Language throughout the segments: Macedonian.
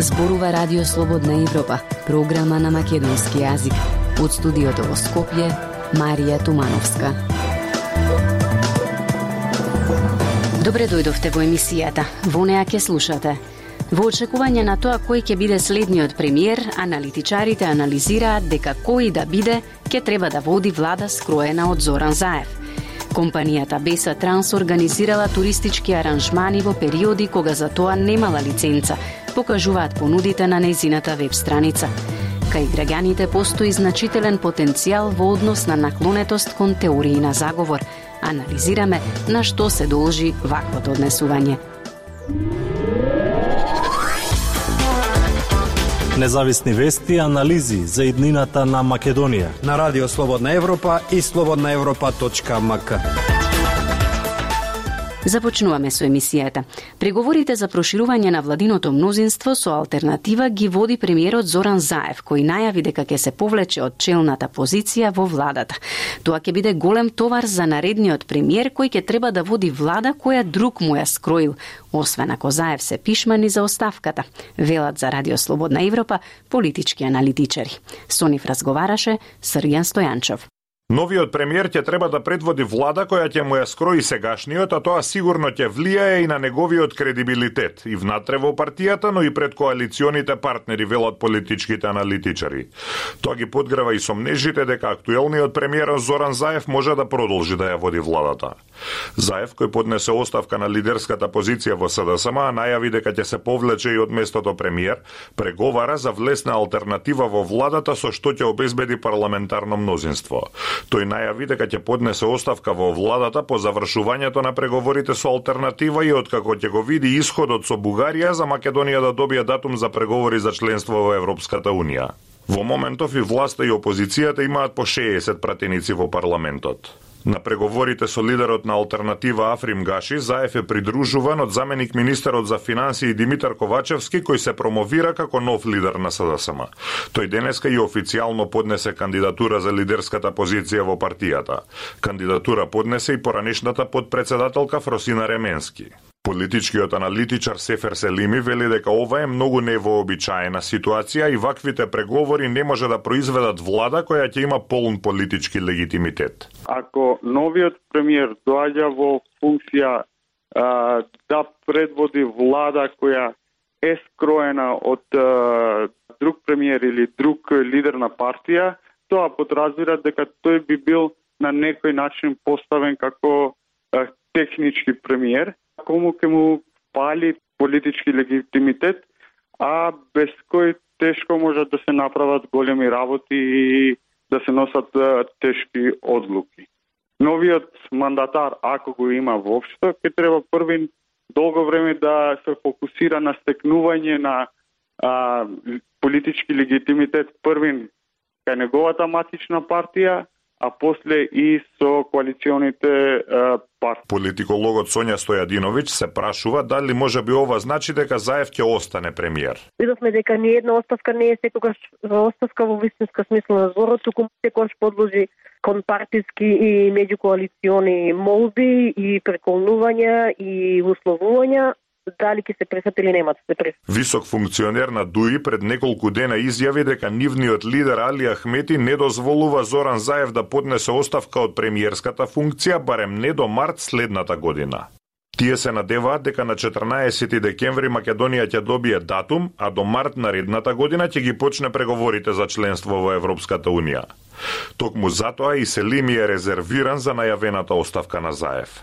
Зборува Радио Слободна Европа, програма на македонски јазик. Од студиото во Скопје, Марија Тумановска. Добре дојдовте во емисијата. Во неа ќе слушате. Во очекување на тоа кој ќе биде следниот премиер, аналитичарите анализираат дека кој да биде, ќе треба да води влада скроена од Зоран Заев. Компанијата Беса Транс организирала туристички аранжмани во периоди кога за тоа немала лиценца, покажуваат понудите на нејзината веб страница. Кај граѓаните постои значителен потенцијал во однос на наклонетост кон теории на заговор. Анализираме на што се должи ваквото однесување. Независни вести анализи за иднината на Македонија. На Радио Слободна Европа и слободнаевропа.мк. Започнуваме со емисијата. Преговорите за проширување на владиното мнозинство со алтернатива ги води премиерот Зоран Заев, кој најави дека ќе се повлече од челната позиција во владата. Тоа ќе биде голем товар за наредниот премиер кој ќе треба да води влада која друг му ја скроил, освен ако Заев се пишмани за оставката, велат за Радио Слободна Европа политички аналитичари. Со нив разговараше Срјан Стојанчов. Новиот премиер ќе треба да предводи влада која ќе му ја скрои сегашниот, а тоа сигурно ќе влијае и на неговиот кредибилитет, и внатре во партијата, но и пред коалиционите партнери, велат политичките аналитичари. Тоа ги подгрева и сомнежите дека актуелниот премиер Зоран Заев може да продолжи да ја води владата. Заев, кој поднесе оставка на лидерската позиција во СДСМ, најави дека ќе се повлече и од местото премиер, преговара за влесна алтернатива во владата со што ќе обезбеди парламентарно мнозинство. Тој најави дека ќе поднесе оставка во владата по завршувањето на преговорите со алтернатива и откако ќе го види исходот со Бугарија за Македонија да добие датум за преговори за членство во Европската Унија. Во моментов и власта и опозицијата имаат по 60 пратеници во парламентот. На преговорите со лидерот на Алтернатива Африм Гаши, Заев е придружуван од заменик министерот за финансии Димитар Ковачевски, кој се промовира како нов лидер на СДСМ. Тој денеска и официјално поднесе кандидатура за лидерската позиција во партијата. Кандидатура поднесе и поранешната подпредседателка Фросина Ременски. Политичкиот аналитичар Сефер Селими вели дека ова е многу невообичаена ситуација и ваквите преговори не може да произведат влада која ќе има полн политички легитимитет. Ако новиот премиер доаѓа во функција а, да предводи влада која е скроена од а, друг премиер или друг лидер на партија, тоа подразбира дека тој би бил на некој начин поставен како а, технички премиер кому ќе му пали политички легитимитет, а без кој тешко може да се направат големи работи и да се носат тешки одлуки. Новиот мандатар, ако го има воопшто, ќе треба први долго време да се фокусира на стекнување на а, политички легитимитет првин кај неговата матична партија, а после и со коалиционите партии. Политикологот Сонја Стојадиновиќ се прашува дали може би ова значи дека Заев ќе остане премиер. Видовме дека ни една оставка не е секогаш оставка во вистинска смисла на зборот, туку секогаш подложи кон партиски и меѓукоалициони молби и преколнувања и условувања дали ќе се пресат или нема да се пресат. Висок функционер на ДУИ пред неколку дена изјави дека нивниот лидер Али Ахмети не дозволува Зоран Заев да поднесе оставка од премиерската функција барем не до март следната година. Тие се надеваат дека на 14 декември Македонија ќе добие датум, а до март наредната година ќе ги почне преговорите за членство во Европската Унија. Токму затоа и Селими е резервиран за најавената оставка на Заев.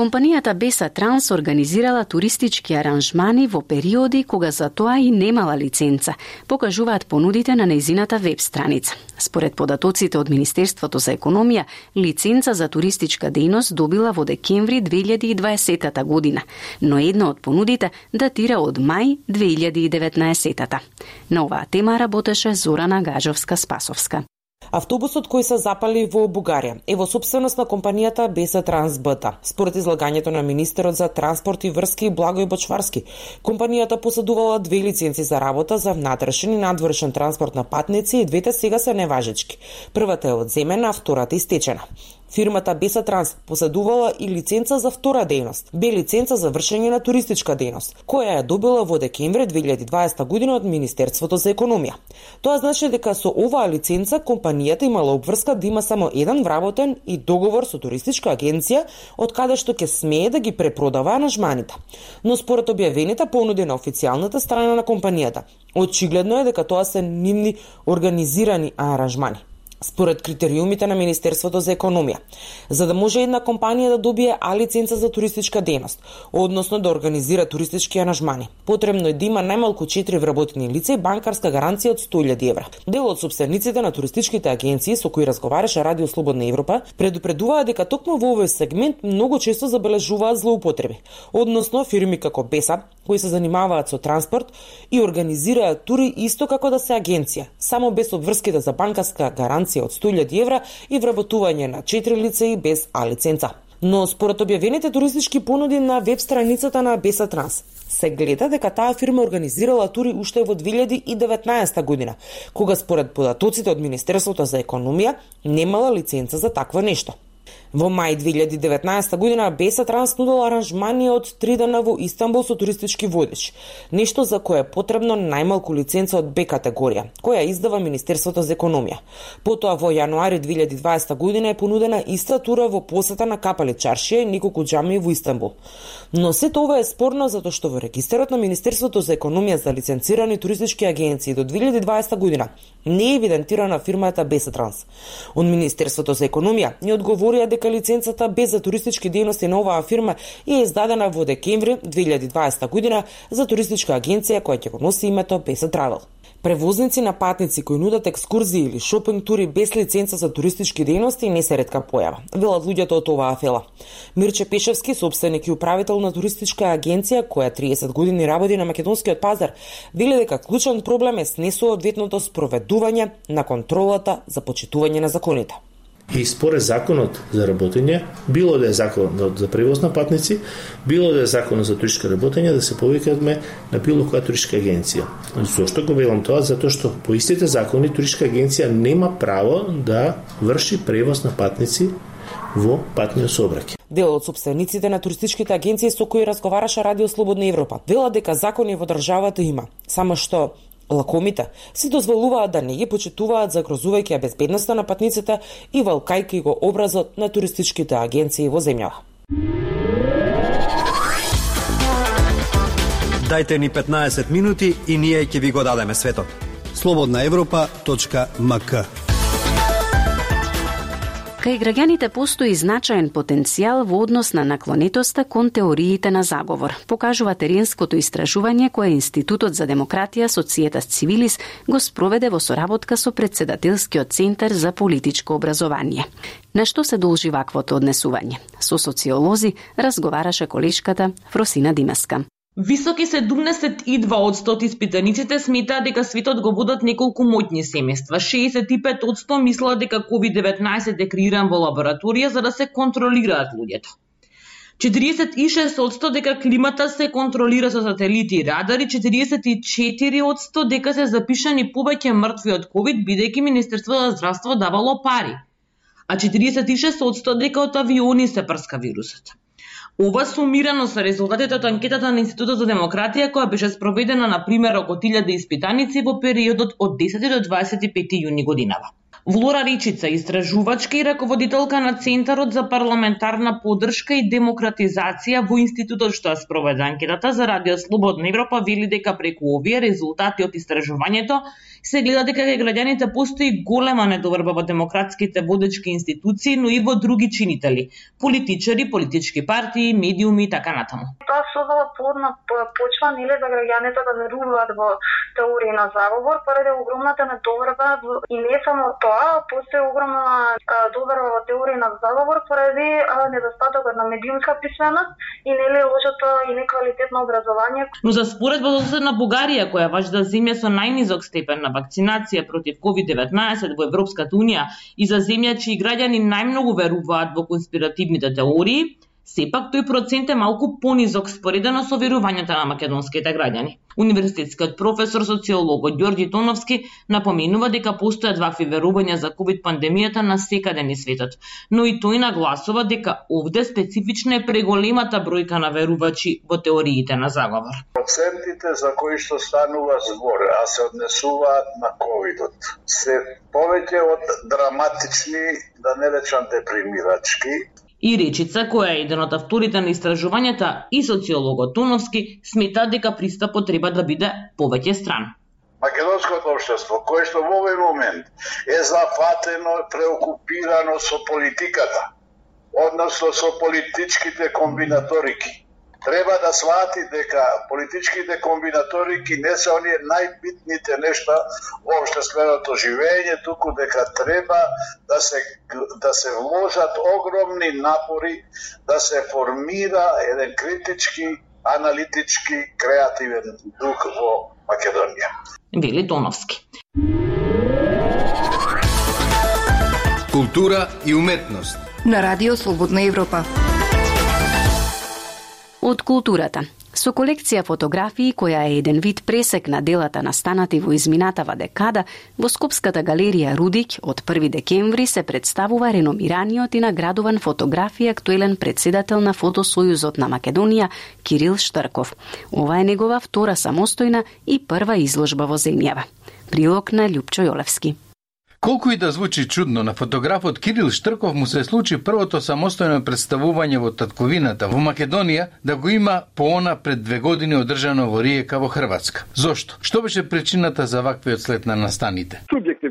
Компанијата Беса Транс организирала туристички аранжмани во периоди кога за тоа и немала лиценца, покажуваат понудите на нејзината веб страница. Според податоците од Министерството за економија, лиценца за туристичка дејност добила во декември 2020 година, но една од понудите датира од мај 2019 -та. На оваа тема работеше Зорана Гажовска-Спасовска. Автобусот кој се запали во Бугарија е во собственост на компанијата БС Трансбта. Според излагањето на министерот за транспорт и врски Благој Бочварски, компанијата поседувала две лиценци за работа за внатрешен и надвршен транспорт на патници и двете сега се неважечки. Првата е одземена, а втората истечена. Фирмата Беса Транс поседувала и лиценца за втора дејност, бе лиценца за вршење на туристичка дејност, која ја добила во декември 2020 година од Министерството за економија. Тоа значи дека со оваа лиценца компанијата имала обврска да има само еден вработен и договор со туристичка агенција од каде што ќе смее да ги препродава анажманите. Но според објавените понуди на официјалната страна на компанијата, очигледно е дека тоа се нивни организирани аранжмани според критериумите на Министерството за економија. За да може една компанија да добие А лиценца за туристичка дејност, односно да организира туристички анажмани. потребно е да има најмалку 4 вработени лица и банкарска гаранција од 100.000 евра. Дел од собствениците на туристичките агенции со кои разговараше Радио Слободна Европа предупредуваа дека токму во овој сегмент многу често забележуваат злоупотреби, односно фирми како Беса, кои се занимаваат со транспорт и организираат тури исто како да се агенција, само без обврските за банкарска гаранција од 100.000 евра и вработување на 4 лица и без А лиценца. Но според објавените туристички понуди на веб страницата на Беса Транс, се гледа дека таа фирма организирала тури уште во 2019 година, кога според податоците од Министерството за економија немала лиценца за такво нешто. Во мај 2019 година Беса Транс нудела аранжмани од три дена во Истанбул со туристички водич, нешто за кое е потребно најмалку лиценца од Б категорија, која издава Министерството за економија. Потоа во јануари 2020 година е понудена иста тура во посета на Капали Чаршија и неколку џамии во Истанбул. Но се тоа е спорно затоа што во регистерот на Министерството за економија за лиценцирани туристички агенции до 2020 година не е евидентирана фирмата Беса Транс. Од Министерството за економија ни одговорија дека дека лиценцата без за туристички дејности на оваа фирма е издадена во декември 2020 година за туристичка агенција која ќе го носи името Besa Travel. Превозници на патници кои нудат екскурзии или шопинг тури без лиценца за туристички дејности не се редка појава, велат луѓето од оваа фела. Мирче Пешевски, собственик и управител на туристичка агенција која 30 години работи на македонскиот пазар, вели дека клучен проблем е снесоодветното спроведување на контролата за почитување на законите. И според законот за работење, било да е законот за превоз на патници, било да е законот за туристичко работење, да се повикаме на било која туристичка агенција. Зошто го велам тоа? Затоа што по истите закони туристичка агенција нема право да врши превоз на патници во патниот сообраќај. Дел од собствениците на туристичките агенции со кои разговараше Радио Слободна Европа Велат дека закони во државата има, само што Лакомите се дозволуваат да не ги почитуваат загрозувајќи ја безбедноста на патниците и валкајки го образот на туристичките агенции во земјава. Дайте ни 15 минути и ние ќе ви го дадеме светот. Слободна Европа.мк Кај граѓаните постои значаен потенцијал во однос на наклонетоста кон теориите на заговор, покажува теренското истражување кое Институтот за демократија Социетас Цивилис го спроведе во соработка со председателскиот центар за политичко образование. На што се должи ваквото однесување? Со социолози разговараше колешката Фросина Димаска. Високи 72 од 100 испитаниците сметаат дека светот го водат неколку моќни семејства. 65 од 100 мислат дека COVID-19 е креиран во лабораторија за да се контролираат луѓето. 46 од 100 дека климата се контролира со сателити и радари, 44 од 100 дека се запишани повеќе мртви од COVID, бидејќи Министерството за здравство давало пари. А 46 од 100 дека од авиони се прска вирусот. Ова сумирано со резултатите од анкетата на Институтот за демократија која беше спроведена на пример околу 1000 испитаници во периодот од 10 до 25 јуни годинава. Влора Ричица, истражувачка и раководителка на Центарот за парламентарна поддршка и демократизација во институтот што ја спроведе анкетата за Радио Слободна Европа, вели дека преку овие резултати од истражувањето се гледа дека кај граѓаните постои голема недоверба во демократските водечки институции, но и во други чинители, политичари, политички партии, медиуми и така натаму. Тоа создава плодна почва нели за граѓаните да веруваат во теорија на заговор поради огромната недоверба и не само тоа, постои огромна доверба во теорија на заговор поради недостатокот на медиумска писменост и нели лошото и неквалитетно образование. Но за споредба со на Бугарија која важи да земја со најнизок степен на на вакцинација против COVID-19 во Европската Унија и за земја чии граѓани најмногу веруваат во конспиративните теории, Сепак тој процент е малку понизок споредено со верувањата на македонските граѓани. Универзитетскиот професор социолог Ѓорѓи Тоновски напоменува дека постојат вакви верувања за ковид пандемијата на секаде низ светот, но и тој нагласува дека овде специфична е преголемата бројка на верувачи во теориите на заговор. Процентите за кои што станува збор, а се однесуваат на ковидот, се повеќе од драматични, да не речам депримирачки, И речица, која е еден од авторите на истражувањата и социологот Туновски смета дека пристапот треба да биде повеќе стран. Македонското општество, кое што во овој момент е зафатено, преокупирано со политиката, односно со политичките комбинаторики, треба да свати дека политичките комбинаторики не се оние најбитните нешта во обштественото живење, туку дека треба да се да се вложат огромни напори да се формира еден критички, аналитички, креативен дух во Македонија. Вели Тоновски. Култура и уметност на Радио Слободна Европа од културата. Со колекција фотографии која е еден вид пресек на делата настанати во изминатава декада, во Скопската галерија Рудик од 1 декември се представува реномираниот и наградуван фотограф и актуелен председател на Фотосојузот на Македонија Кирил Штрков. Ова е негова втора самостојна и прва изложба во земјава. Прилог на Љупчо Јолевски. Колку и да звучи чудно, на фотографот Кирил Штрков му се случи првото самостојно представување во татковината во Македонија да го има по она пред две години одржано во Ријека во Хрватска. Зошто? Што беше причината за ваквиот след на настаните?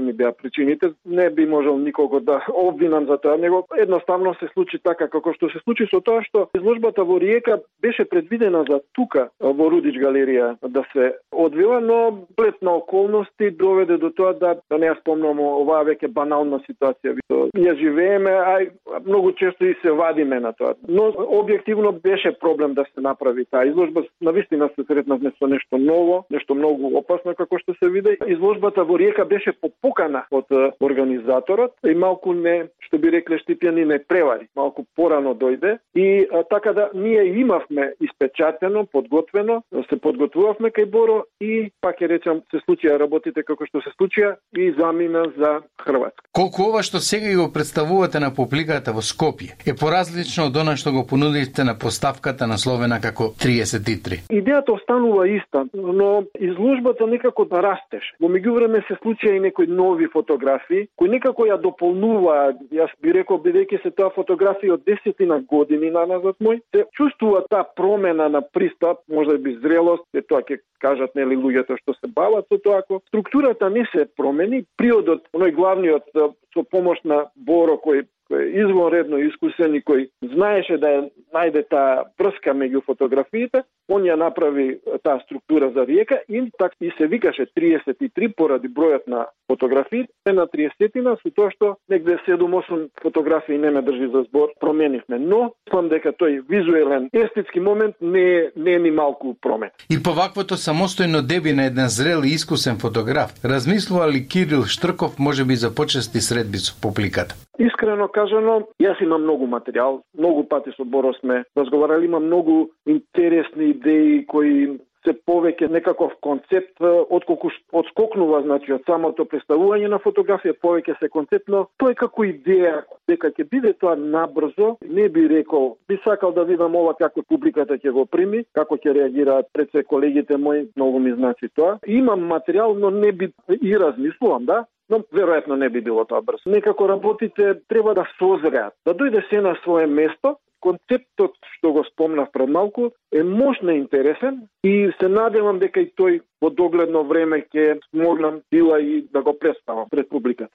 Субјективни беа причините, не би можел никого да обвинам за тоа, него едноставно се случи така како што се случи со тоа што изложбата во Риека беше предвидена за тука во Рудич галерија да се одвива, но плет на околности доведе до тоа да, да не ја спомнам оваа веќе банална ситуација. Ја живееме, а многу често и се вадиме на тоа. Но објективно беше проблем да се направи таа изложба. На вистина се сретнавме со нешто ново, нешто многу опасно како што се виде. Изложбата во Риека беше попукана од организаторот и малку не, што би рекле штипјани, не превари. Малку порано дојде и а, така да ние имавме испечатено, подготвено, се подготвувавме кај Боро и пак ќе речам се случија работите како што се случија и замина за Хрватска. Колку ова што сега го представувате на публиката во Скопје е поразлично од она што го понудивте на поставката насловена како 33? Идејата останува иста, но изложбата некако да растеше. Во меѓувреме се случија и некои нови фотографии кои некако ја дополнуваат, јас би рекол бидејќи се тоа фотографии од десетина години на назад мој, се чувствува таа промена на пристап, можда би зрелост, е тоа ќе кажат нели луѓето што се бават со тоа, ако структурата не се промени, приодот оној главниот со помош на Боро кој извонредно искусен и кој знаеше да ја најде таа прска меѓу фотографиите, он ја направи таа структура за риека и так и се викаше 33 поради бројот на фотографии, на 30-тина со тоа што негде 7-8 фотографии не ме држи за збор, променивме, но сам дека тој визуелен естетски момент не не е ни малку промен. И по ваквото самостојно деби на еден зрел и искусен фотограф, размислува ли Кирил Штрков може би за почести средби со публиката? Искрено кажано, јас имам многу материјал, многу пати со Боро сме разговарали, имам многу интересни идеи кои се повеќе некаков концепт отколку одскокнува значи од самото представување на фотографија повеќе се концептно. Тој како идеја дека ќе биде тоа набрзо не би рекол би сакал да видам ова како публиката ќе го прими како ќе реагираат пред се колегите мои многу ми значи тоа. Имам материјал но не би и размислувам да? Но веројатно не би било тоа брзо. Некако работите треба да созреат, да дојде се на свое место, концептот што го спомнав пред малку е мощно интересен и се надевам дека и тој во догледно време ќе смогнам била и да го представам пред публиката.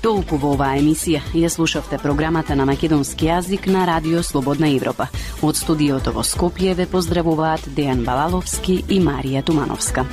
Толку во оваа емисија ја слушавте програмата на македонски јазик на Радио Слободна Европа. Од студиото во Скопје ве поздравуваат Дејан Балаловски и Марија Тумановска.